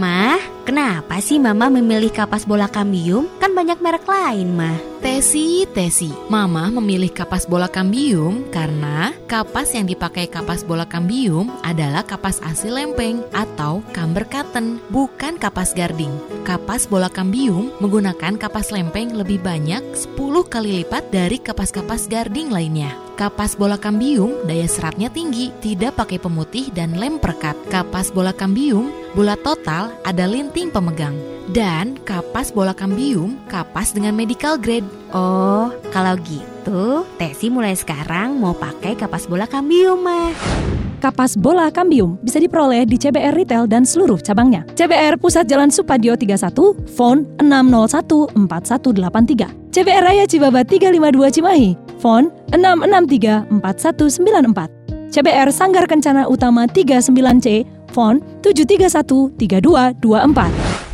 Mah, kenapa sih Mama memilih kapas bola kambium? Kan banyak merek lain, Mah. Tesi, Tesi, Mama memilih kapas bola kambium karena kapas yang dipakai kapas bola kambium adalah kapas asli lempeng atau camber cotton, bukan kapas garding. Kapas bola kambium menggunakan kapas lempeng lebih banyak 10 kali lipat dari kapas-kapas garding lainnya. Kapas bola kambium daya seratnya tinggi, tidak pakai pemutih dan lem perekat. Kapas bola kambium bulat total ada linting pemegang. Dan kapas bola kambium kapas dengan medical grade. Oh, kalau gitu, Tesi mulai sekarang mau pakai kapas bola kambium, Mah. Kapas bola kambium bisa diperoleh di CBR Retail dan seluruh cabangnya. CBR Pusat Jalan Supadio 31, phone 601 4183. CBR Raya Cibaba 352 Cimahi, phone 663 4194. CBR Sanggar Kencana Utama 39C, phone 731 3224.